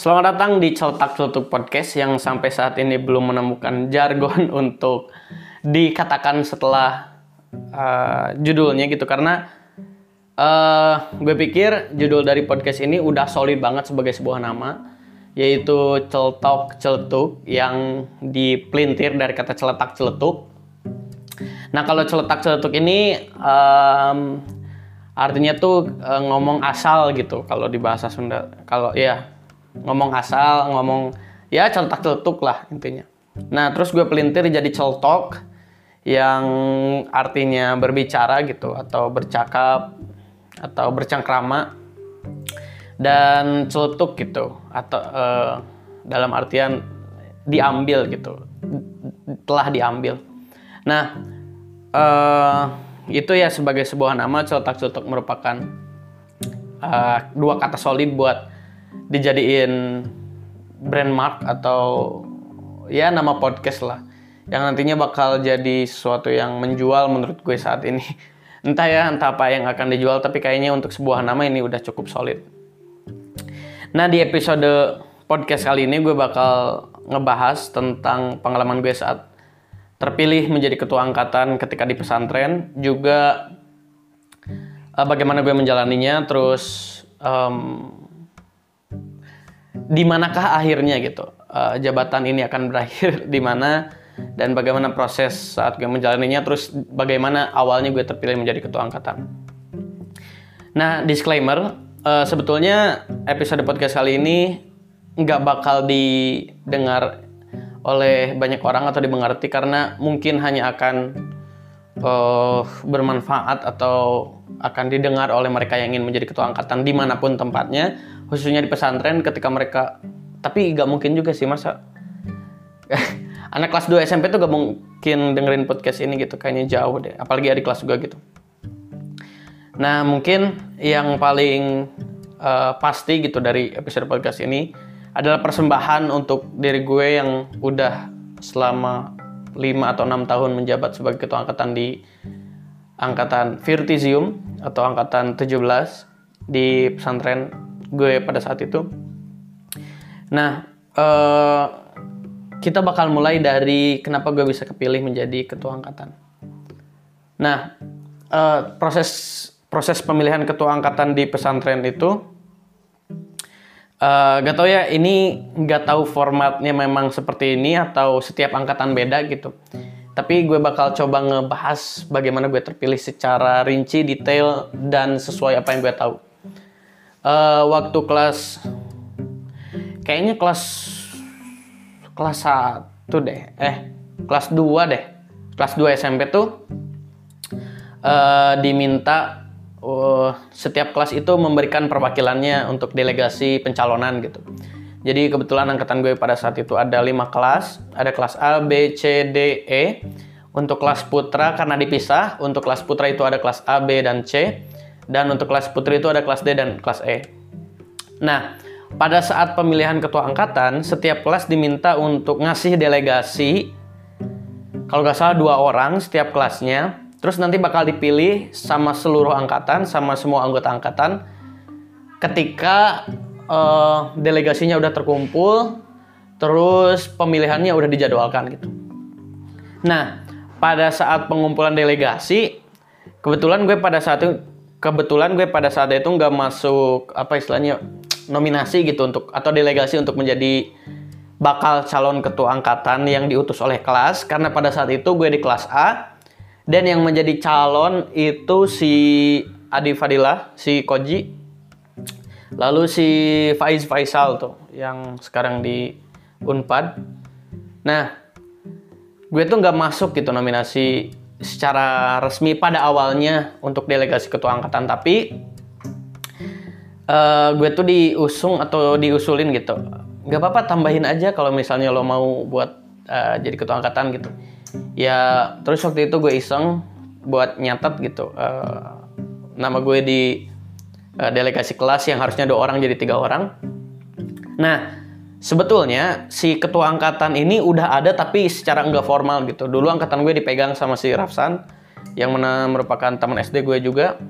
Selamat datang di Celtak Celtuk Podcast yang sampai saat ini belum menemukan jargon untuk dikatakan setelah uh, judulnya gitu karena uh, gue pikir judul dari podcast ini udah solid banget sebagai sebuah nama yaitu Celtok Celtuk yang dipelintir dari kata celetak celetuk. Nah kalau celetak celetuk ini um, artinya tuh uh, ngomong asal gitu kalau di bahasa Sunda. Kalau ya ngomong asal, ngomong ya celtak celtuk lah intinya. Nah terus gue pelintir jadi celtok yang artinya berbicara gitu atau bercakap atau bercengkrama dan celetuk gitu atau uh, dalam artian diambil gitu telah diambil. Nah uh, itu ya sebagai sebuah nama celetak celetuk merupakan uh, dua kata solid buat dijadiin brand mark atau ya nama podcast lah. Yang nantinya bakal jadi sesuatu yang menjual menurut gue saat ini. Entah ya entah apa yang akan dijual tapi kayaknya untuk sebuah nama ini udah cukup solid. Nah di episode podcast kali ini gue bakal ngebahas tentang pengalaman gue saat terpilih menjadi ketua angkatan ketika di pesantren juga uh, bagaimana gue menjalaninya terus um, di manakah akhirnya gitu? Uh, jabatan ini akan berakhir di mana? Dan bagaimana proses saat gue menjalaninya? Terus bagaimana awalnya gue terpilih menjadi ketua angkatan. Nah disclaimer uh, sebetulnya episode podcast kali ini nggak bakal didengar oleh banyak orang atau dimengerti karena mungkin hanya akan uh, bermanfaat atau akan didengar oleh mereka yang ingin menjadi ketua angkatan di mana pun tempatnya khususnya di pesantren ketika mereka tapi gak mungkin juga sih masa? Anak kelas 2 SMP tuh gak mungkin dengerin podcast ini gitu kayaknya jauh deh. Apalagi adik kelas juga gitu. Nah mungkin yang paling uh, pasti gitu dari episode podcast ini adalah persembahan untuk diri gue yang udah selama 5 atau 6 tahun menjabat sebagai ketua angkatan di angkatan Virtizium atau angkatan 17 di pesantren gue pada saat itu. Nah, uh, kita bakal mulai dari kenapa gue bisa kepilih menjadi ketua angkatan. Nah, uh, proses proses pemilihan ketua angkatan di pesantren itu uh, gak tau ya ini gak tahu formatnya memang seperti ini atau setiap angkatan beda gitu. Tapi gue bakal coba ngebahas bagaimana gue terpilih secara rinci, detail, dan sesuai apa yang gue tahu uh, waktu kelas kayaknya kelas kelas 1 deh. Eh kelas 2 deh. Kelas 2 SMP tuh uh, diminta uh, setiap kelas itu memberikan perwakilannya untuk delegasi pencalonan gitu. Jadi kebetulan angkatan gue pada saat itu ada lima kelas. Ada kelas A B C D E. Untuk kelas putra karena dipisah untuk kelas putra itu ada kelas A B dan C dan untuk kelas putri itu ada kelas D dan kelas E. Nah, pada saat pemilihan ketua angkatan, setiap kelas diminta untuk ngasih delegasi, kalau nggak salah dua orang setiap kelasnya, terus nanti bakal dipilih sama seluruh angkatan, sama semua anggota angkatan, ketika uh, delegasinya udah terkumpul, terus pemilihannya udah dijadwalkan gitu. Nah, pada saat pengumpulan delegasi, kebetulan gue pada saat itu kebetulan gue pada saat itu nggak masuk apa istilahnya nominasi gitu untuk atau delegasi untuk menjadi bakal calon ketua angkatan yang diutus oleh kelas karena pada saat itu gue di kelas A dan yang menjadi calon itu si Adi Fadilah, si Koji, lalu si Faiz Faisal tuh yang sekarang di Unpad. Nah, gue tuh nggak masuk gitu nominasi secara resmi pada awalnya untuk delegasi ketua angkatan tapi uh, gue tuh diusung atau diusulin gitu. Nggak apa-apa tambahin aja kalau misalnya lo mau buat uh, jadi ketua angkatan gitu. Ya terus waktu itu gue iseng buat nyatet gitu uh, nama gue di uh, delegasi kelas yang harusnya dua orang jadi tiga orang. Nah sebetulnya si ketua angkatan ini udah ada tapi secara enggak formal gitu. Dulu angkatan gue dipegang sama si Rafsan yang mana merupakan teman SD gue juga.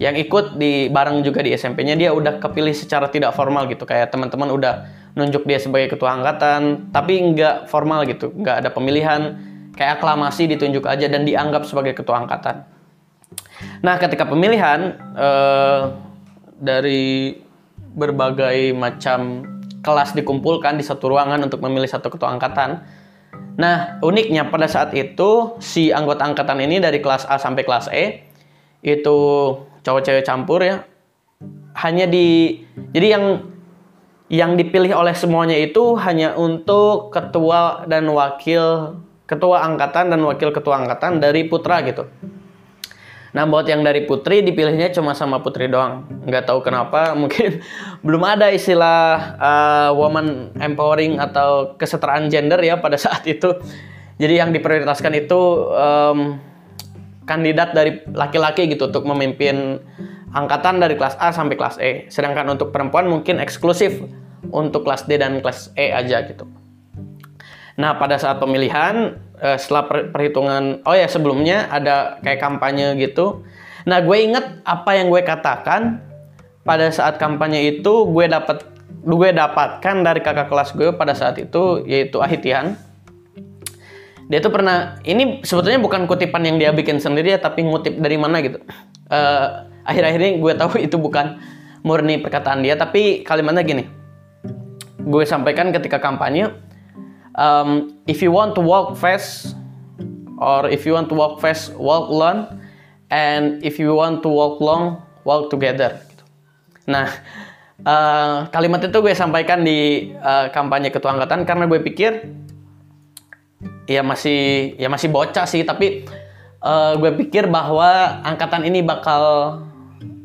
yang ikut di bareng juga di SMP-nya dia udah kepilih secara tidak formal gitu kayak teman-teman udah nunjuk dia sebagai ketua angkatan tapi nggak formal gitu nggak ada pemilihan kayak aklamasi ditunjuk aja dan dianggap sebagai ketua angkatan nah ketika pemilihan eh, dari berbagai macam kelas dikumpulkan di satu ruangan untuk memilih satu ketua angkatan nah uniknya pada saat itu si anggota angkatan ini dari kelas A sampai kelas E itu cowok cewek campur ya hanya di jadi yang yang dipilih oleh semuanya itu hanya untuk ketua dan wakil ketua angkatan dan wakil ketua angkatan dari putra gitu. Nah buat yang dari putri dipilihnya cuma sama putri doang. Nggak tahu kenapa mungkin belum ada istilah uh, woman empowering atau kesetaraan gender ya pada saat itu. Jadi yang diprioritaskan itu um, kandidat dari laki-laki gitu untuk memimpin angkatan dari kelas A sampai kelas E. Sedangkan untuk perempuan mungkin eksklusif untuk kelas D dan kelas E aja gitu. Nah, pada saat pemilihan eh, setelah perhitungan oh ya sebelumnya ada kayak kampanye gitu. Nah, gue inget apa yang gue katakan. Pada saat kampanye itu gue dapat gue dapatkan dari kakak kelas gue pada saat itu yaitu Ahitian. Dia tuh pernah ini sebetulnya bukan kutipan yang dia bikin sendiri ya tapi ngutip dari mana gitu. Uh, akhir-akhir ini gue tahu itu bukan murni perkataan dia tapi kalimatnya gini. Gue sampaikan ketika kampanye um, if you want to walk fast or if you want to walk fast walk alone and if you want to walk long walk together. Nah uh, kalimat itu gue sampaikan di uh, kampanye ketua angkatan karena gue pikir ya masih ya masih bocah sih. Tapi uh, gue pikir bahwa angkatan ini bakal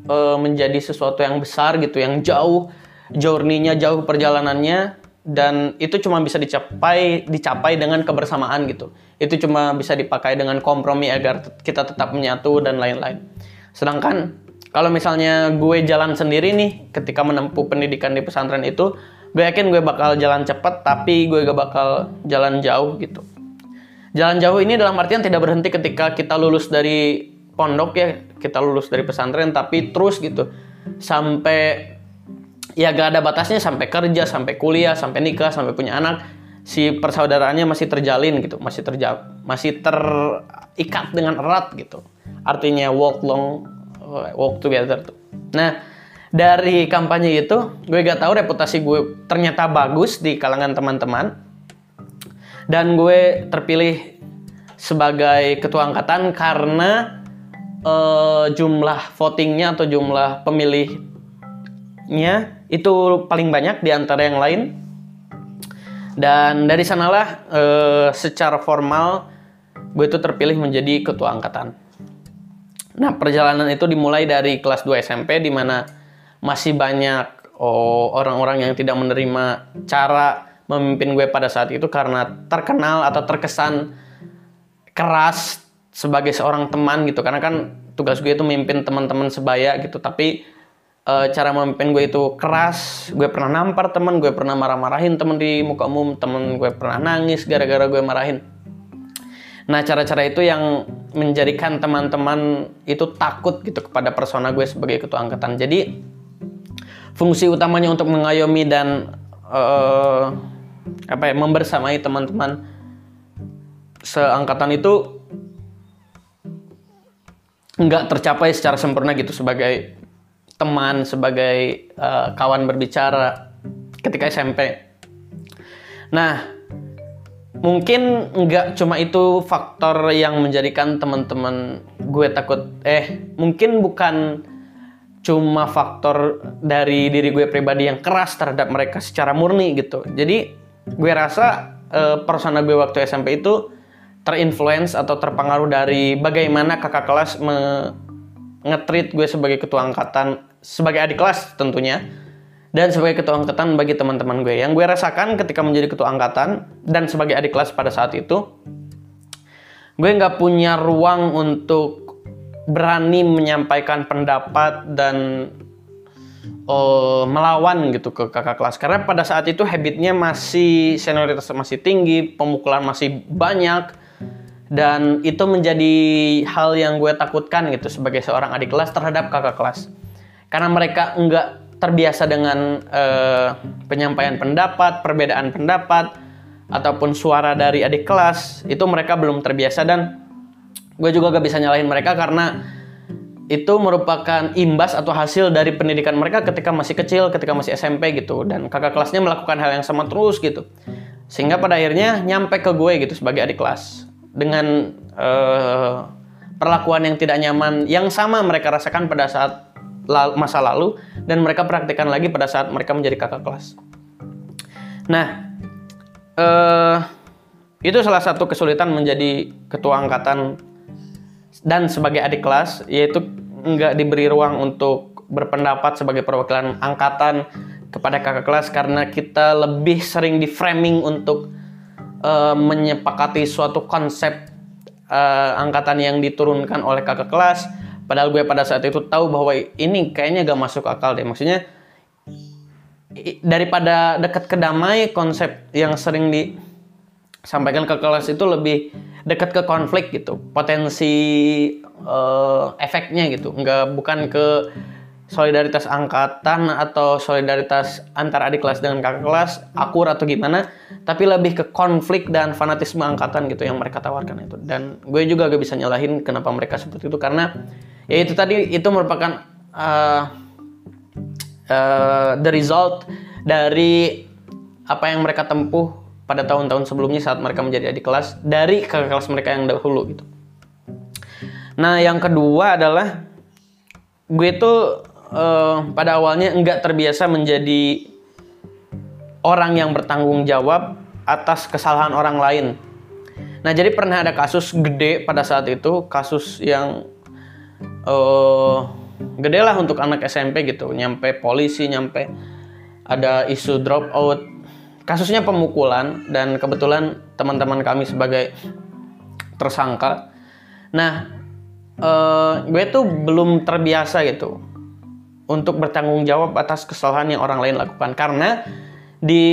uh, menjadi sesuatu yang besar gitu yang jauh journey-nya jauh perjalanannya dan itu cuma bisa dicapai dicapai dengan kebersamaan gitu. Itu cuma bisa dipakai dengan kompromi agar kita tetap menyatu dan lain-lain. Sedangkan kalau misalnya gue jalan sendiri nih ketika menempuh pendidikan di pesantren itu gue yakin gue bakal jalan cepat tapi gue gak bakal jalan jauh gitu. Jalan jauh ini dalam artian tidak berhenti ketika kita lulus dari pondok ya, kita lulus dari pesantren tapi terus gitu. Sampai ya gak ada batasnya sampai kerja, sampai kuliah, sampai nikah, sampai punya anak si persaudaraannya masih terjalin gitu, masih terja masih terikat dengan erat gitu. Artinya walk long walk together tuh. Nah, dari kampanye itu gue gak tahu reputasi gue ternyata bagus di kalangan teman-teman dan gue terpilih sebagai ketua angkatan karena uh, jumlah votingnya atau jumlah pemilihnya itu paling banyak di antara yang lain. Dan dari sanalah uh, secara formal gue itu terpilih menjadi ketua angkatan. Nah perjalanan itu dimulai dari kelas 2 SMP di mana masih banyak oh, orang-orang yang tidak menerima cara memimpin gue pada saat itu karena terkenal atau terkesan keras sebagai seorang teman gitu. Karena kan tugas gue itu memimpin teman-teman sebaya gitu. Tapi e, cara memimpin gue itu keras. Gue pernah nampar teman gue pernah marah-marahin teman di muka umum teman gue pernah nangis gara-gara gue marahin. Nah cara-cara itu yang menjadikan teman-teman itu takut gitu kepada persona gue sebagai ketua angkatan. Jadi fungsi utamanya untuk mengayomi dan uh, apa ya membersamai teman-teman seangkatan itu nggak tercapai secara sempurna gitu sebagai teman sebagai uh, kawan berbicara ketika SMP. Nah, mungkin nggak cuma itu faktor yang menjadikan teman-teman gue takut. Eh, mungkin bukan cuma faktor dari diri gue pribadi yang keras terhadap mereka secara murni gitu. Jadi gue rasa uh, persona gue waktu SMP itu terinfluence atau terpengaruh dari bagaimana kakak kelas ngetrit gue sebagai ketua angkatan sebagai adik kelas tentunya dan sebagai ketua angkatan bagi teman-teman gue. Yang gue rasakan ketika menjadi ketua angkatan dan sebagai adik kelas pada saat itu gue nggak punya ruang untuk berani menyampaikan pendapat dan uh, melawan gitu ke kakak kelas. Karena pada saat itu habitnya masih senioritas masih tinggi pemukulan masih banyak dan itu menjadi hal yang gue takutkan gitu sebagai seorang adik kelas terhadap kakak kelas. Karena mereka enggak terbiasa dengan uh, penyampaian pendapat perbedaan pendapat ataupun suara dari adik kelas. Itu mereka belum terbiasa dan gue juga gak bisa nyalahin mereka karena itu merupakan imbas atau hasil dari pendidikan mereka ketika masih kecil, ketika masih SMP gitu. Dan kakak kelasnya melakukan hal yang sama terus gitu. Sehingga pada akhirnya nyampe ke gue gitu sebagai adik kelas dengan uh, perlakuan yang tidak nyaman yang sama mereka rasakan pada saat masa lalu dan mereka praktikkan lagi pada saat mereka menjadi kakak kelas. Nah, uh, itu salah satu kesulitan menjadi ketua angkatan dan sebagai adik kelas yaitu nggak diberi ruang untuk berpendapat sebagai perwakilan angkatan kepada kakak kelas karena kita lebih sering di framing untuk uh, menyepakati suatu konsep uh, angkatan yang diturunkan oleh kakak kelas. Padahal gue pada saat itu tahu bahwa ini kayaknya gak masuk akal deh. Maksudnya daripada dekat ke damai konsep yang sering disampaikan ke kelas itu lebih dekat ke konflik gitu. Potensi uh, efeknya gitu. Nggak bukan ke solidaritas angkatan atau solidaritas antar adik kelas dengan kakak kelas akur atau gimana tapi lebih ke konflik dan fanatisme angkatan gitu yang mereka tawarkan itu. Dan gue juga gak bisa nyalahin kenapa mereka seperti itu karena ya itu tadi itu merupakan uh, uh, the result dari apa yang mereka tempuh pada tahun-tahun sebelumnya saat mereka menjadi adik kelas dari kakak kelas mereka yang dahulu gitu. Nah yang kedua adalah gue tuh uh, pada awalnya enggak terbiasa menjadi orang yang bertanggung jawab atas kesalahan orang lain. Nah, jadi pernah ada kasus gede pada saat itu, kasus yang uh, gede lah untuk anak SMP gitu, nyampe polisi, nyampe ada isu drop out. Kasusnya pemukulan dan kebetulan teman-teman kami sebagai tersangka. Nah, uh, gue tuh belum terbiasa gitu untuk bertanggung jawab atas kesalahan yang orang lain lakukan. Karena di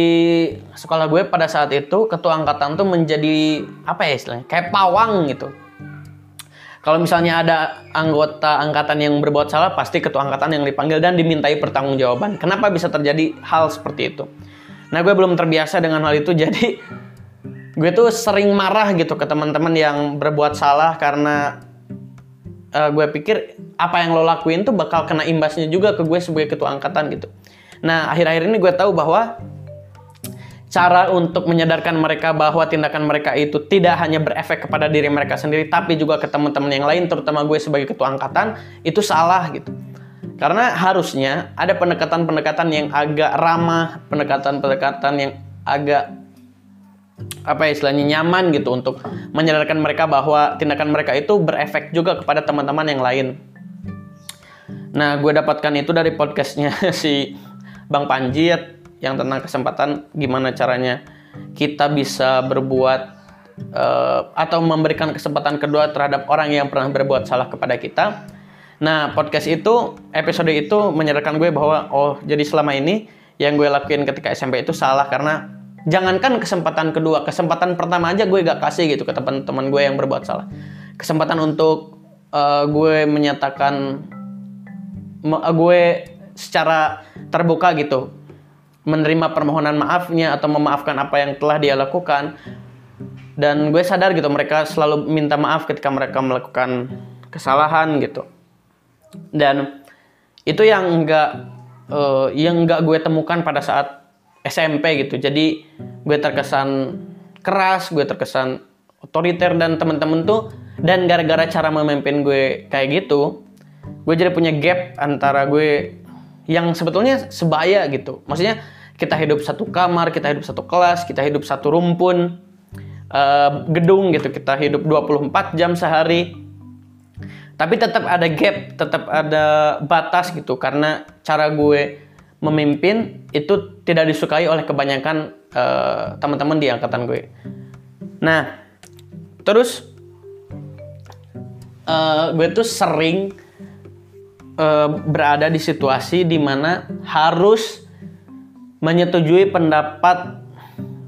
sekolah gue pada saat itu ketua angkatan tuh menjadi apa ya istilahnya kayak pawang gitu. Kalau misalnya ada anggota angkatan yang berbuat salah pasti ketua angkatan yang dipanggil dan dimintai pertanggungjawaban. Kenapa bisa terjadi hal seperti itu? Nah gue belum terbiasa dengan hal itu jadi gue tuh sering marah gitu ke teman-teman yang berbuat salah karena uh, gue pikir apa yang lo lakuin tuh bakal kena imbasnya juga ke gue sebagai ketua angkatan gitu. Nah akhir-akhir ini gue tahu bahwa cara untuk menyadarkan mereka bahwa tindakan mereka itu tidak hanya berefek kepada diri mereka sendiri tapi juga ke teman-teman yang lain terutama gue sebagai ketua angkatan itu salah gitu. Karena harusnya ada pendekatan-pendekatan yang agak ramah, pendekatan-pendekatan yang agak apa ya istilahnya nyaman gitu untuk menyadarkan mereka bahwa tindakan mereka itu berefek juga kepada teman-teman yang lain. Nah, gue dapatkan itu dari podcastnya si Bang Panji yang tentang kesempatan gimana caranya kita bisa berbuat uh, atau memberikan kesempatan kedua terhadap orang yang pernah berbuat salah kepada kita. Nah, podcast itu, episode itu menyadarkan gue bahwa oh, jadi selama ini yang gue lakuin ketika SMP itu salah karena jangankan kesempatan kedua, kesempatan pertama aja gue gak kasih gitu ke teman-teman gue yang berbuat salah. Kesempatan untuk uh, gue menyatakan uh, gue secara terbuka gitu menerima permohonan maafnya atau memaafkan apa yang telah dia lakukan. Dan gue sadar gitu mereka selalu minta maaf ketika mereka melakukan kesalahan gitu. Dan itu yang enggak uh, yang enggak gue temukan pada saat SMP gitu. Jadi gue terkesan keras gue terkesan otoriter dan temen-temen tuh. Dan gara-gara cara memimpin gue kayak gitu gue jadi punya gap antara gue yang sebetulnya sebaya gitu. Maksudnya kita hidup satu kamar kita hidup satu kelas kita hidup satu rumpun uh, gedung gitu. Kita hidup 24 jam sehari. Tapi tetap ada gap tetap ada batas gitu. Karena cara gue memimpin itu tidak disukai oleh kebanyakan uh, teman-teman di angkatan gue. Nah, terus uh, gue tuh sering uh, berada di situasi di mana harus menyetujui pendapat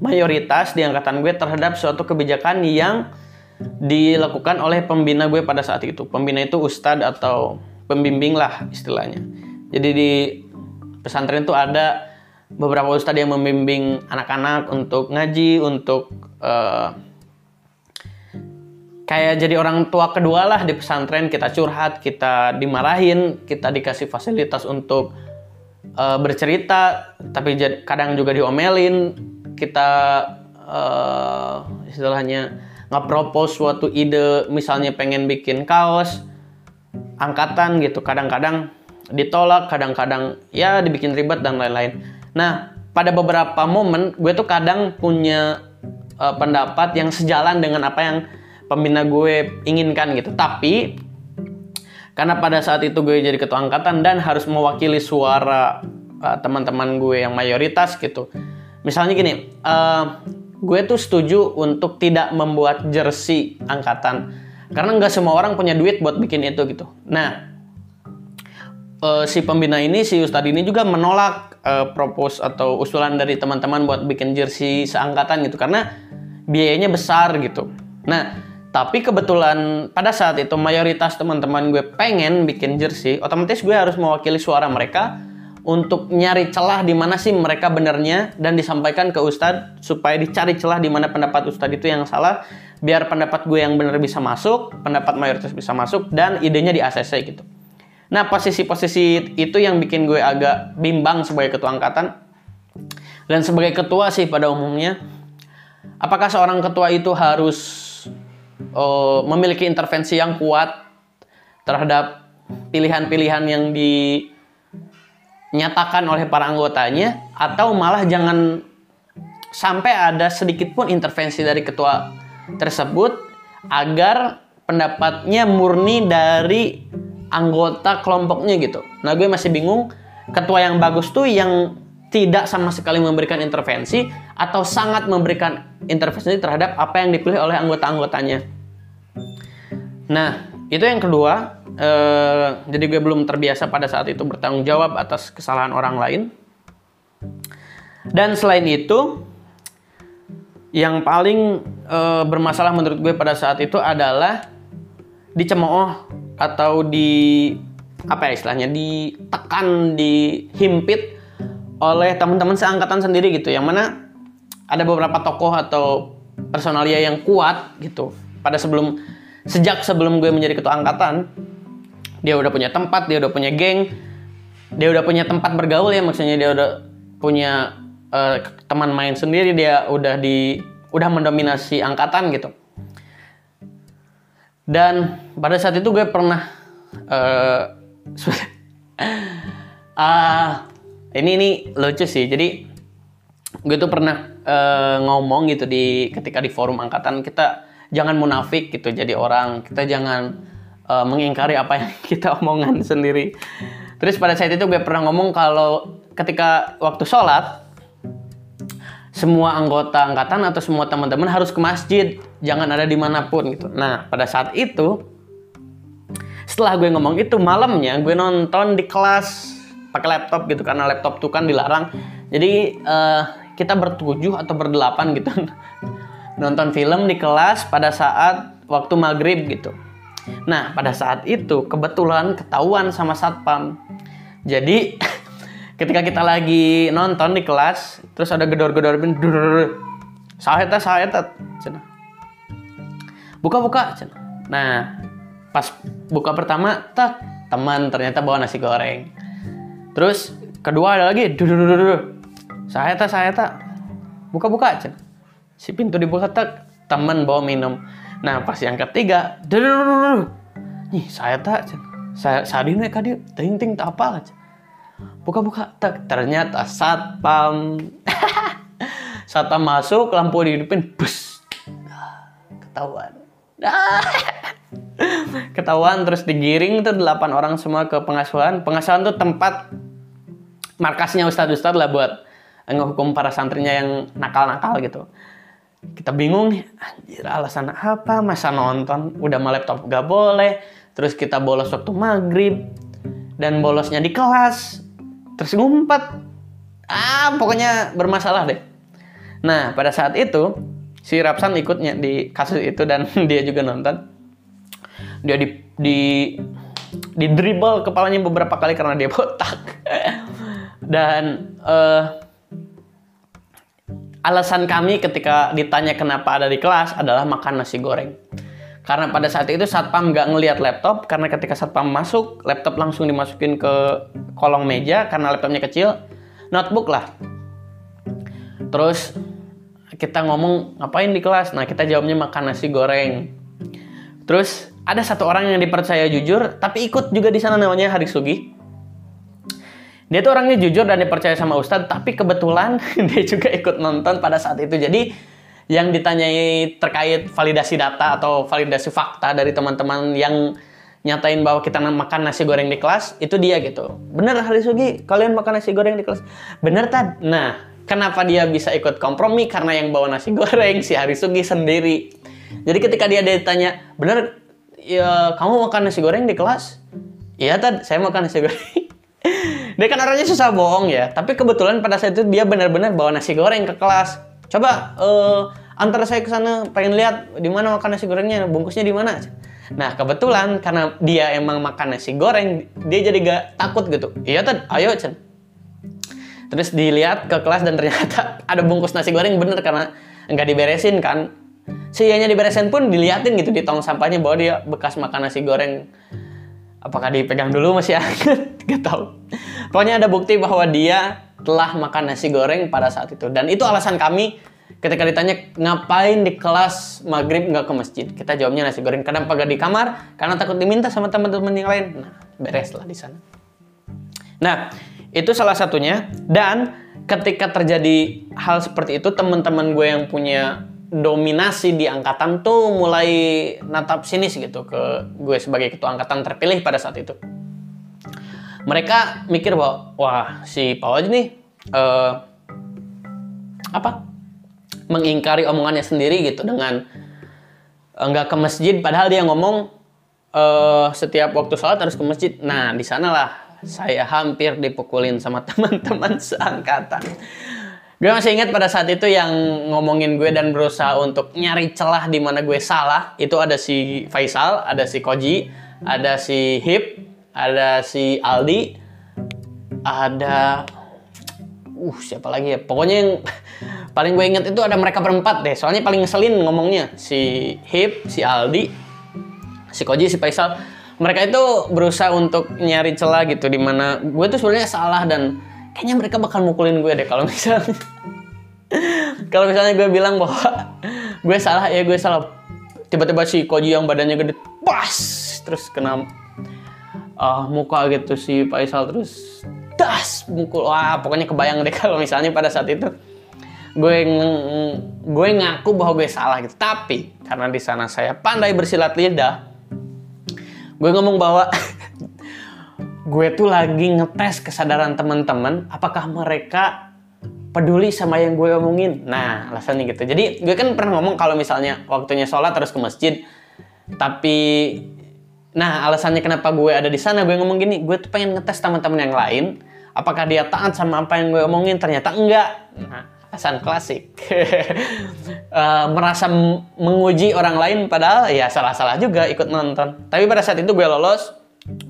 mayoritas di angkatan gue terhadap suatu kebijakan yang dilakukan oleh pembina gue pada saat itu. Pembina itu ustadz atau pembimbing lah istilahnya. Jadi di pesantren itu ada beberapa ustadz yang membimbing anak-anak untuk ngaji, untuk uh, kayak jadi orang tua kedua lah di pesantren. Kita curhat, kita dimarahin, kita dikasih fasilitas untuk uh, bercerita, tapi kadang juga diomelin. Kita uh, istilahnya nge-propose suatu ide, misalnya pengen bikin kaos angkatan gitu. Kadang-kadang ditolak, kadang-kadang ya dibikin ribet dan lain-lain. Nah, pada beberapa momen gue tuh kadang punya uh, pendapat yang sejalan dengan apa yang pembina gue inginkan gitu. Tapi karena pada saat itu gue jadi ketua angkatan dan harus mewakili suara uh, teman-teman gue yang mayoritas gitu. Misalnya gini, uh, gue tuh setuju untuk tidak membuat jersey angkatan karena nggak semua orang punya duit buat bikin itu gitu. Nah, uh, si pembina ini si Ustadz ini juga menolak uh, propose atau usulan dari teman-teman buat bikin jersey seangkatan gitu karena biayanya besar gitu. Nah, tapi kebetulan pada saat itu mayoritas teman-teman gue pengen bikin jersey, otomatis gue harus mewakili suara mereka untuk nyari celah di mana sih mereka benernya dan disampaikan ke Ustadz supaya dicari celah di mana pendapat Ustadz itu yang salah biar pendapat gue yang bener bisa masuk, pendapat mayoritas bisa masuk dan idenya di ACC gitu. Nah, posisi-posisi itu yang bikin gue agak bimbang sebagai ketua angkatan. Dan sebagai ketua sih pada umumnya, apakah seorang ketua itu harus uh, memiliki intervensi yang kuat terhadap pilihan-pilihan yang dinyatakan oleh para anggotanya atau malah jangan sampai ada sedikit pun intervensi dari ketua tersebut agar pendapatnya murni dari anggota kelompoknya gitu. Nah gue masih bingung ketua yang bagus tuh yang tidak sama sekali memberikan intervensi atau sangat memberikan intervensi terhadap apa yang dipilih oleh anggota-anggotanya. Nah itu yang kedua. Eh, jadi gue belum terbiasa pada saat itu bertanggung jawab atas kesalahan orang lain. Dan selain itu, yang paling eh, bermasalah menurut gue pada saat itu adalah dicemooh atau di apa ya istilahnya ditekan dihimpit oleh teman-teman seangkatan sendiri gitu. Yang mana ada beberapa tokoh atau personalia yang kuat gitu. Pada sebelum sejak sebelum gue menjadi ketua angkatan dia udah punya tempat dia udah punya geng dia udah punya tempat bergaul ya. Maksudnya dia udah punya uh, teman main sendiri dia udah di udah mendominasi angkatan gitu dan pada saat itu gue pernah uh, uh, ini ini lucu sih. Jadi gue tuh pernah uh, ngomong gitu di ketika di forum angkatan kita jangan munafik gitu jadi orang. Kita jangan uh, mengingkari apa yang kita omongan sendiri. Terus pada saat itu gue pernah ngomong kalau ketika waktu sholat semua anggota angkatan atau semua teman-teman harus ke masjid, jangan ada di mana pun gitu. Nah pada saat itu, setelah gue ngomong itu malamnya gue nonton di kelas pakai laptop gitu karena laptop tuh kan dilarang. Jadi uh, kita bertujuh atau berdelapan gitu nonton film di kelas pada saat waktu maghrib gitu. Nah pada saat itu kebetulan ketahuan sama satpam. Jadi ketika kita lagi nonton di kelas terus ada gedor-gedor bin saheta cina buka buka cina nah pas buka pertama tak teman ternyata bawa nasi goreng. Terus kedua ada lagi saheta saheta buka buka cina si pintu dibuka tak teman bawa minum. Nah pas yang ketiga nih saya tak saya sadine kadi ting ting tak apa buka-buka tak ternyata satpam. Satpam masuk lampu dihidupin bus. Ketahuan ketahuan terus digiring tuh delapan orang semua ke pengasuhan. Pengasuhan tuh tempat markasnya ustadz-ustadz lah buat ngehukum para santrinya yang nakal-nakal gitu. Kita bingung nih anjir alasan apa? Masa nonton? Udah mau laptop gak boleh. Terus kita bolos waktu maghrib dan bolosnya di kelas. Terus ngumpet. Ah pokoknya bermasalah deh. Nah pada saat itu si Rapsan ikutnya di kasus itu dan dia juga nonton. Dia di di di dribble kepalanya beberapa kali karena dia botak. Dan uh, alasan kami ketika ditanya kenapa ada di kelas adalah makan nasi goreng. Karena pada saat itu satpam nggak ngelihat laptop karena ketika satpam masuk laptop langsung dimasukin ke kolong meja karena laptopnya kecil notebook lah. Terus kita ngomong ngapain di kelas nah kita jawabnya makan nasi goreng terus ada satu orang yang dipercaya jujur tapi ikut juga di sana namanya Haris Sugi dia tuh orangnya jujur dan dipercaya sama Ustadz, tapi kebetulan dia juga ikut nonton pada saat itu. Jadi yang ditanyai terkait validasi data atau validasi fakta dari teman-teman yang nyatain bahwa kita makan nasi goreng di kelas, itu dia gitu. Bener Hari Sugi, kalian makan nasi goreng di kelas? Bener Tad? Nah, kenapa dia bisa ikut kompromi? Karena yang bawa nasi goreng si Hari Sugi sendiri. Jadi ketika dia ditanya, bener ya kamu makan nasi goreng di kelas? Iya Tad, saya makan nasi goreng. dia kan orangnya susah bohong ya. Tapi kebetulan pada saat itu dia benar-benar bawa nasi goreng ke kelas. Coba uh, antar saya ke sana pengen lihat di mana makan nasi gorengnya, bungkusnya di mana. Nah kebetulan karena dia emang makan nasi goreng, dia jadi gak takut gitu. Iya tad, ayo Chen. Terus dilihat ke kelas dan ternyata ada bungkus nasi goreng bener karena nggak diberesin kan. Sianya diberesin pun diliatin gitu di tong sampahnya bahwa dia bekas makan nasi goreng. Apakah dipegang dulu masih hangat gak tau pokoknya ada bukti bahwa dia telah makan nasi goreng pada saat itu. Dan itu alasan kami ketika ditanya ngapain di kelas maghrib nggak ke masjid? Kita jawabnya nasi goreng. Kenapa gak di kamar karena takut diminta sama teman-teman yang lain. Nah beres lah di sana. Nah itu salah satunya dan ketika terjadi hal seperti itu teman-teman gue yang punya dominasi di angkatan tuh mulai natap sinis gitu ke gue sebagai ketua angkatan terpilih pada saat itu. Mereka mikir bahwa wah si Paul nih uh, apa mengingkari omongannya sendiri gitu dengan enggak ke masjid padahal dia ngomong uh, setiap waktu sholat harus ke masjid. Nah di sanalah saya hampir dipukulin sama teman-teman seangkatan. Gue masih ingat pada saat itu yang ngomongin gue dan berusaha untuk nyari celah di mana gue salah. Itu ada si Faisal, ada si Koji, ada si Hip, ada si Aldi, ada uh siapa lagi ya? Pokoknya yang paling gue inget itu ada mereka berempat deh. Soalnya paling ngeselin ngomongnya. Si Hip, si Aldi, si Koji, si Faisal mereka itu berusaha untuk nyari celah gitu di mana gue tuh sebenarnya salah dan kayaknya mereka bakal mukulin gue deh kalau misalnya. Kalau misalnya gue bilang bahwa gue salah ya gue salah. Tiba-tiba si Koji yang badannya gede pas! Terus kena uh, muka gitu si Faisal terus das! Mukul. Wah pokoknya kebayang deh kalau misalnya pada saat itu gue gue ngaku bahwa gue salah gitu. Tapi karena di sana saya pandai bersilat lidah gue ngomong bahwa gue tuh lagi ngetes kesadaran teman-teman apakah mereka peduli sama yang gue omongin. Nah, alasannya gitu. Jadi, gue kan pernah ngomong kalau misalnya waktunya sholat terus ke masjid, tapi nah alasannya kenapa gue ada di sana, gue ngomong gini, gue tuh pengen ngetes teman-teman yang lain, apakah dia taat sama apa yang gue omongin? Ternyata enggak. Nah, alasan klasik. uh, merasa menguji orang lain padahal ya salah-salah juga ikut nonton. Tapi pada saat itu gue lolos,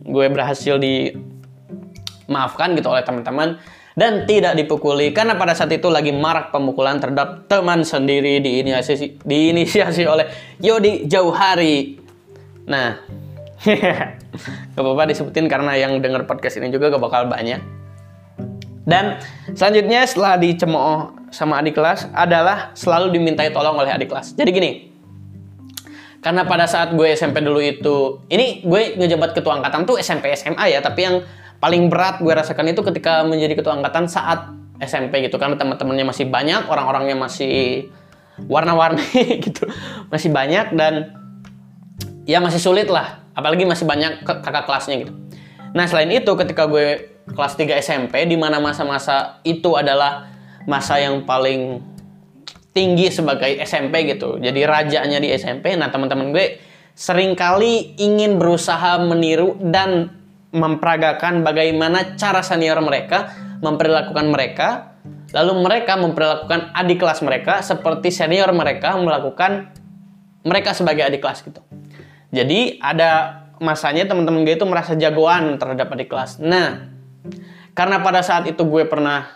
gue berhasil dimaafkan gitu oleh teman-teman dan tidak dipukuli karena pada saat itu lagi marak pemukulan terhadap teman sendiri diinisiasi diinisiasi oleh Yodi Jauhari. Nah, gak apa-apa disebutin karena yang denger podcast ini juga gak bakal banyak. Dan selanjutnya setelah dicemooh sama adik kelas adalah selalu dimintai tolong oleh adik kelas. Jadi gini, karena pada saat gue SMP dulu itu ini gue ngejabat ketua angkatan tuh SMP SMA ya tapi yang paling berat gue rasakan itu ketika menjadi ketua angkatan saat SMP gitu karena teman-temannya masih banyak orang-orangnya masih warna-warni gitu masih banyak dan ya masih sulit lah apalagi masih banyak kakak kelasnya gitu nah selain itu ketika gue kelas 3 SMP di mana masa-masa itu adalah masa yang paling tinggi sebagai SMP gitu. Jadi rajanya di SMP. Nah, teman-teman gue sering kali ingin berusaha meniru dan memperagakan bagaimana cara senior mereka memperlakukan mereka lalu mereka memperlakukan adik kelas mereka seperti senior mereka melakukan mereka sebagai adik kelas gitu. Jadi ada masanya teman-teman gue itu merasa jagoan terhadap adik kelas. Nah, karena pada saat itu gue pernah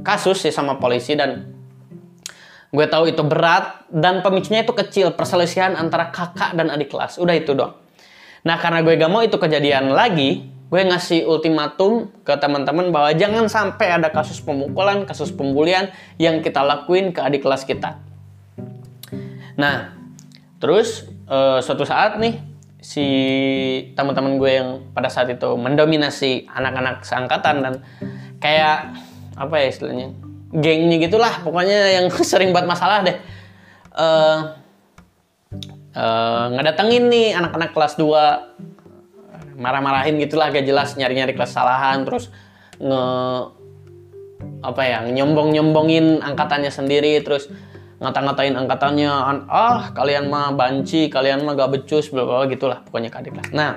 kasus sih sama polisi dan gue tahu itu berat dan pemicunya itu kecil perselisihan antara kakak dan adik kelas. Udah itu doang. Nah, karena gue gak mau itu kejadian lagi, gue ngasih ultimatum ke teman-teman bahwa jangan sampai ada kasus pemukulan, kasus pembulian yang kita lakuin ke adik kelas kita. Nah, terus uh, suatu saat nih si teman-teman gue yang pada saat itu mendominasi anak-anak seangkatan dan kayak apa ya istilahnya? Gengnya gitulah pokoknya yang sering buat masalah deh. Uh, uh, ngedatengin nih anak-anak kelas 2 marah-marahin gitulah gak jelas nyari-nyari kesalahan terus nge apa ya nyombong-nyombongin angkatannya sendiri terus ngata-ngatain angkatannya ah kalian mah banci kalian mah gak becus bla bla gitulah pokoknya kadik lah nah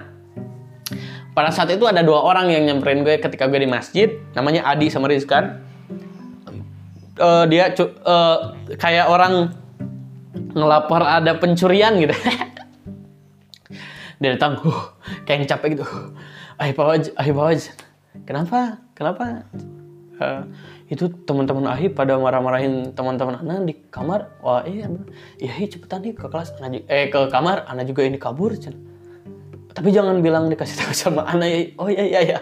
pada saat itu ada dua orang yang nyamperin gue ketika gue di masjid namanya Adi sama Rizkan uh, dia uh, kayak orang ngelapor ada pencurian gitu. Dia datang uh, kayak yang capek gitu. Ayo Fawaj ayo Fawaj kenapa? Kenapa? Uh, itu teman-teman Ahi pada marah-marahin teman-teman Ana di kamar. Wah iya iya iya cepetan nih ke kelas Ana, eh ke kamar Ana juga ini kabur cen tapi jangan bilang dikasih tahu sama Ana ya oh iya iya iya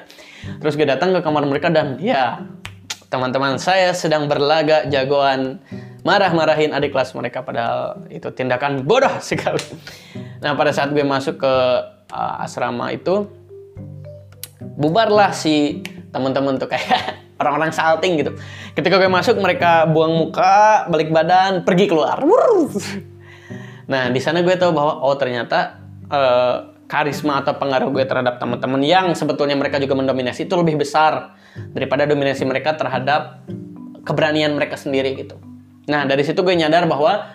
terus gue datang ke kamar mereka dan ya teman-teman saya sedang berlaga jagoan marah-marahin adik kelas mereka padahal itu tindakan bodoh sekali Nah pada saat gue masuk ke uh, asrama itu bubarlah si teman-teman tuh kayak orang-orang salting gitu. Ketika gue masuk mereka buang muka, balik badan, pergi keluar. Nah di sana gue tahu bahwa oh ternyata uh, karisma atau pengaruh gue terhadap teman-teman yang sebetulnya mereka juga mendominasi itu lebih besar daripada dominasi mereka terhadap keberanian mereka sendiri gitu. Nah dari situ gue nyadar bahwa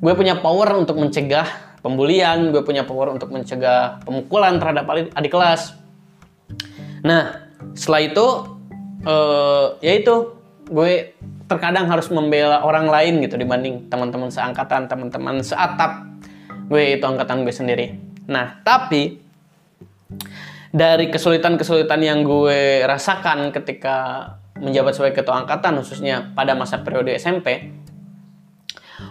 gue punya power untuk mencegah pembulian, gue punya power untuk mencegah pemukulan terhadap adik kelas. Nah, setelah itu, uh, ya itu, gue terkadang harus membela orang lain gitu dibanding teman-teman seangkatan, teman-teman seatap. Gue itu angkatan gue sendiri. Nah, tapi dari kesulitan-kesulitan yang gue rasakan ketika menjabat sebagai ketua angkatan, khususnya pada masa periode SMP,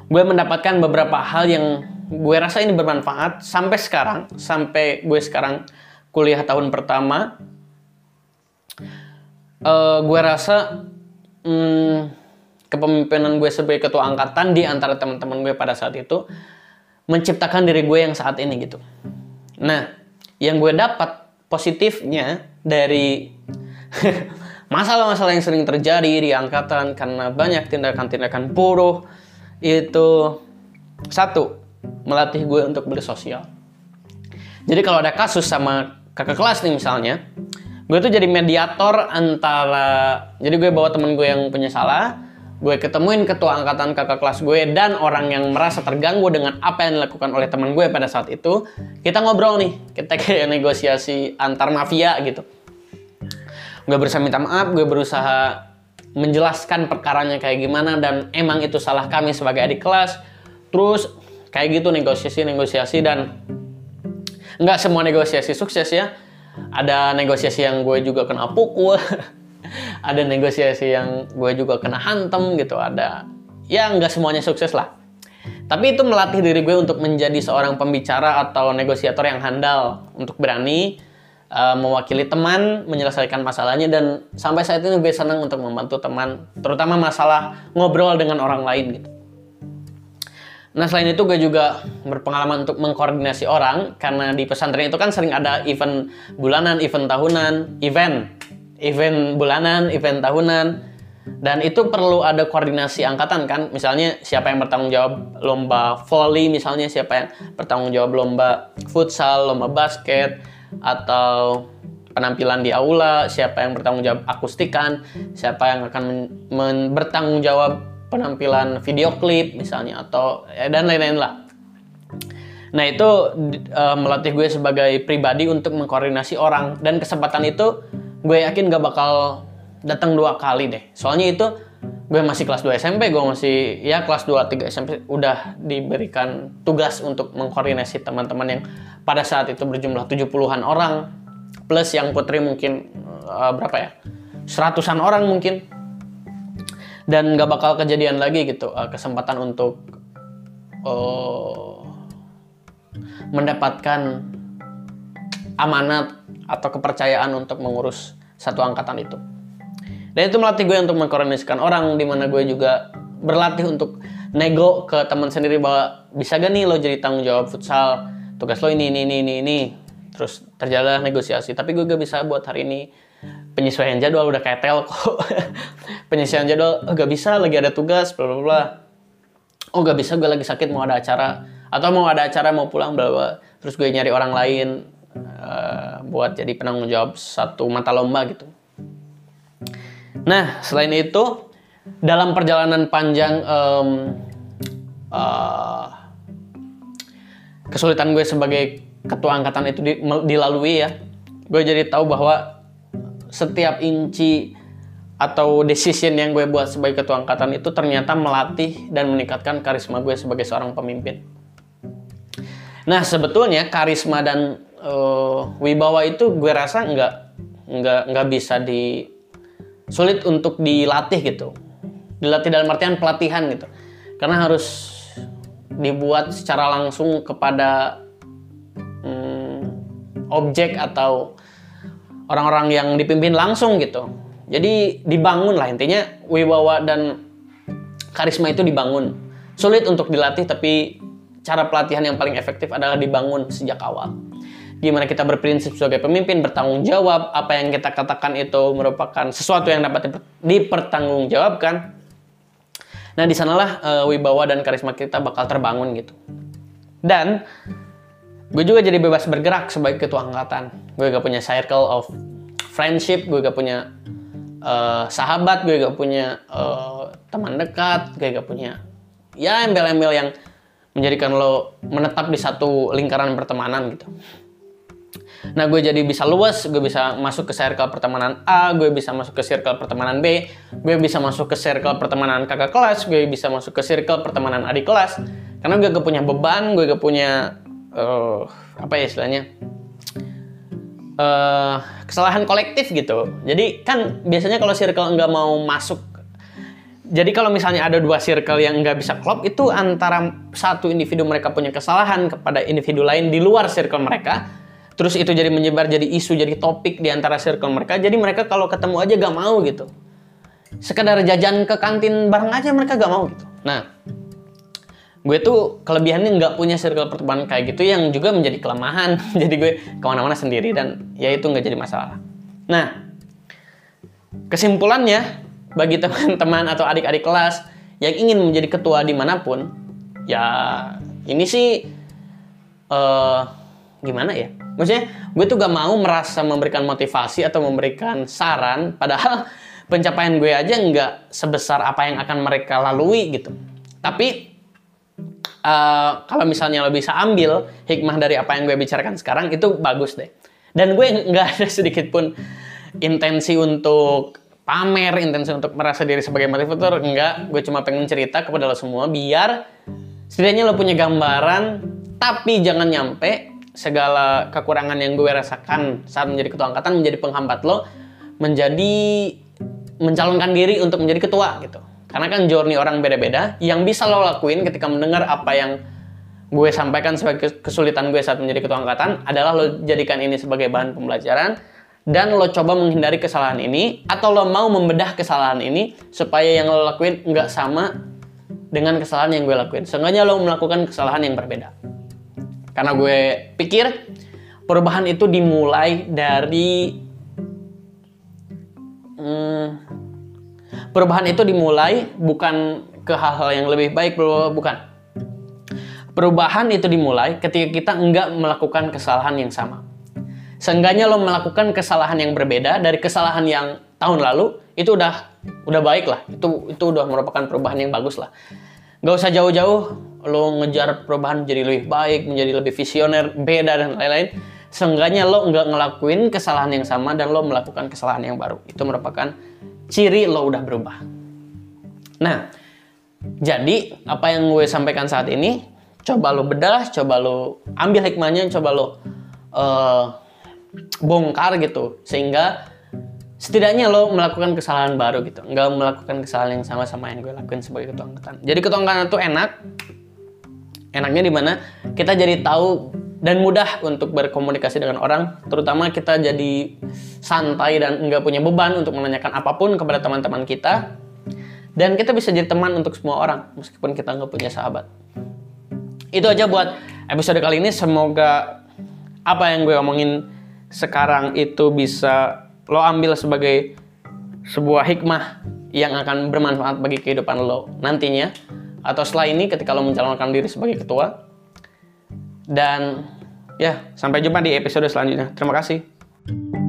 gue mendapatkan beberapa hal yang gue rasa ini bermanfaat sampai sekarang sampai gue sekarang kuliah tahun pertama. Uh, gue rasa hmm, kepemimpinan gue sebagai ketua angkatan di antara teman-teman gue pada saat itu menciptakan diri gue yang saat ini gitu nah yang gue dapat positifnya dari masalah-masalah yang sering terjadi di angkatan karena banyak tindakan-tindakan buruk itu satu melatih gue untuk bersosial. Jadi kalau ada kasus sama kakak kelas nih misalnya, gue tuh jadi mediator antara, jadi gue bawa temen gue yang punya salah, gue ketemuin ketua angkatan kakak kelas gue dan orang yang merasa terganggu dengan apa yang dilakukan oleh temen gue pada saat itu, kita ngobrol nih, kita kayak negosiasi antar mafia gitu. Gue berusaha minta maaf, gue berusaha menjelaskan perkaranya kayak gimana dan emang itu salah kami sebagai adik kelas. Terus kayak gitu negosiasi-negosiasi dan nggak semua negosiasi sukses ya. Ada negosiasi yang gue juga kena pukul, ada negosiasi yang gue juga kena hantem gitu, ada ya nggak semuanya sukses lah. Tapi itu melatih diri gue untuk menjadi seorang pembicara atau negosiator yang handal untuk berani uh, mewakili teman menyelesaikan masalahnya dan sampai saat ini gue senang untuk membantu teman terutama masalah ngobrol dengan orang lain gitu. Nah selain itu gue juga berpengalaman untuk mengkoordinasi orang karena di pesantren itu kan sering ada event bulanan, event tahunan, event, event bulanan, event tahunan, dan itu perlu ada koordinasi angkatan kan. Misalnya siapa yang bertanggung jawab lomba volley, misalnya siapa yang bertanggung jawab lomba futsal, lomba basket, atau penampilan di aula, siapa yang bertanggung jawab akustikan, siapa yang akan bertanggung jawab penampilan video klip misalnya atau ya, dan lain-lain lah. Nah itu uh, melatih gue sebagai pribadi untuk mengkoordinasi orang dan kesempatan itu gue yakin gak bakal datang dua kali deh. Soalnya itu gue masih kelas 2 SMP, gue masih ya kelas 2 3 SMP udah diberikan tugas untuk mengkoordinasi teman-teman yang pada saat itu berjumlah 70-an orang plus yang putri mungkin uh, berapa ya? seratusan orang mungkin. Dan gak bakal kejadian lagi gitu uh, kesempatan untuk uh, mendapatkan amanat atau kepercayaan untuk mengurus satu angkatan itu. Dan itu melatih gue untuk mengkoordinasikan orang, di mana gue juga berlatih untuk nego ke teman sendiri bahwa bisa gak nih lo jadi tanggung jawab futsal, tugas lo ini, ini, ini, ini, ini. Terus terjalan negosiasi, tapi gue gak bisa buat hari ini penyesuaian jadwal udah kayak telco penyesuaian jadwal oh, gak bisa lagi ada tugas bla bla bla. Oh gak bisa gue lagi sakit mau ada acara. Atau mau ada acara mau pulang bla bla. Terus gue nyari orang lain uh, buat jadi penanggung jawab satu mata lomba gitu Nah, selain itu, dalam perjalanan panjang um, uh, kesulitan gue sebagai ketua angkatan itu di, dilalui ya, gue jadi tahu bahwa setiap inci atau decision yang gue buat sebagai ketua angkatan itu ternyata melatih dan meningkatkan karisma gue sebagai seorang pemimpin. Nah, sebetulnya karisma dan uh, wibawa itu gue rasa nggak nggak nggak bisa di sulit untuk dilatih gitu. Dilatih dalam artian pelatihan gitu. Karena harus dibuat secara langsung kepada hmm, objek atau orang-orang yang dipimpin langsung gitu. Jadi dibangun lah intinya wibawa dan karisma itu dibangun. Sulit untuk dilatih tapi cara pelatihan yang paling efektif adalah dibangun sejak awal gimana kita berprinsip sebagai pemimpin, bertanggung jawab, apa yang kita katakan itu merupakan sesuatu yang dapat dipertanggungjawabkan. Nah, di sanalah uh, wibawa dan karisma kita bakal terbangun gitu. Dan gue juga jadi bebas bergerak sebagai ketua angkatan. Gue gak punya circle of friendship, gue gak punya uh, sahabat, gue gak punya uh, teman dekat, gue gak punya ya embel-embel yang menjadikan lo menetap di satu lingkaran pertemanan gitu. Nah, gue jadi bisa luas, gue bisa masuk ke circle pertemanan A, gue bisa masuk ke circle pertemanan B, gue bisa masuk ke circle pertemanan kakak kelas, gue bisa masuk ke circle pertemanan adik kelas. Karena gue gak punya beban, gue gak punya uh, apa ya istilahnya? Uh, kesalahan kolektif gitu. Jadi kan biasanya kalau circle nggak mau masuk jadi kalau misalnya ada dua circle yang nggak bisa klop itu antara satu individu mereka punya kesalahan kepada individu lain di luar circle mereka terus itu jadi menyebar jadi isu jadi topik di antara circle mereka. Jadi mereka kalau ketemu aja gak mau gitu. Sekedar jajan ke kantin bareng aja mereka gak mau gitu. Nah gue tuh kelebihannya nggak punya circle pertemanan kayak gitu yang juga menjadi kelemahan. Jadi gue ke mana-mana sendiri dan ya itu nggak jadi masalah. Nah kesimpulannya bagi teman-teman atau adik-adik kelas yang ingin menjadi ketua di mana pun ya ini sih uh, gimana ya Maksudnya gue tuh gak mau merasa memberikan motivasi atau memberikan saran, padahal pencapaian gue aja nggak sebesar apa yang akan mereka lalui gitu. Tapi uh, kalau misalnya lo bisa ambil hikmah dari apa yang gue bicarakan sekarang itu bagus deh. Dan gue nggak ada sedikit pun intensi untuk pamer, intensi untuk merasa diri sebagai motivator, enggak. Gue cuma pengen cerita kepada lo semua biar setidaknya lo punya gambaran, tapi jangan nyampe segala kekurangan yang gue rasakan saat menjadi ketua angkatan menjadi penghambat lo menjadi mencalonkan diri untuk menjadi ketua gitu. Karena kan journey orang beda-beda. Yang bisa lo lakuin ketika mendengar apa yang gue sampaikan sebagai kesulitan gue saat menjadi ketua angkatan adalah lo jadikan ini sebagai bahan pembelajaran dan lo coba menghindari kesalahan ini atau lo mau membedah kesalahan ini supaya yang lo lakuin nggak sama dengan kesalahan yang gue lakuin. Seenggaknya lo melakukan kesalahan yang berbeda. Karena gue pikir perubahan itu dimulai dari hmm, perubahan itu dimulai bukan ke hal-hal yang lebih baik, bukan. Perubahan itu dimulai ketika kita enggak melakukan kesalahan yang sama. Seenggaknya lo melakukan kesalahan yang berbeda dari kesalahan yang tahun lalu, itu udah udah baik lah. Itu itu udah merupakan perubahan yang bagus lah. Gak usah jauh-jauh lo ngejar perubahan menjadi lebih baik, menjadi lebih visioner, beda dan lain-lain. Seenggaknya lo nggak ngelakuin kesalahan yang sama dan lo melakukan kesalahan yang baru. Itu merupakan ciri lo udah berubah. Nah, jadi apa yang gue sampaikan saat ini, coba lo bedah, coba lo ambil hikmahnya, coba lo uh, bongkar gitu, sehingga setidaknya lo melakukan kesalahan baru gitu nggak melakukan kesalahan yang sama-sama yang gue lakuin sebagai ketua angkatan jadi ketua angkatan itu enak enaknya di mana kita jadi tahu dan mudah untuk berkomunikasi dengan orang terutama kita jadi santai dan nggak punya beban untuk menanyakan apa pun kepada teman-teman kita. Dan kita bisa jadi teman untuk semua orang meskipun kita nggak punya sahabat. Itu aja buat episode kali ini. Semoga apa yang gue omongin sekarang itu bisa lo ambil sebagai sebuah hikmah yang akan bermanfaat bagi kehidupan lo nantinya atau setelah ini ketika lo mencalonkan diri sebagai ketua. Dan ya sampai jumpa di episode selanjutnya. Terima kasih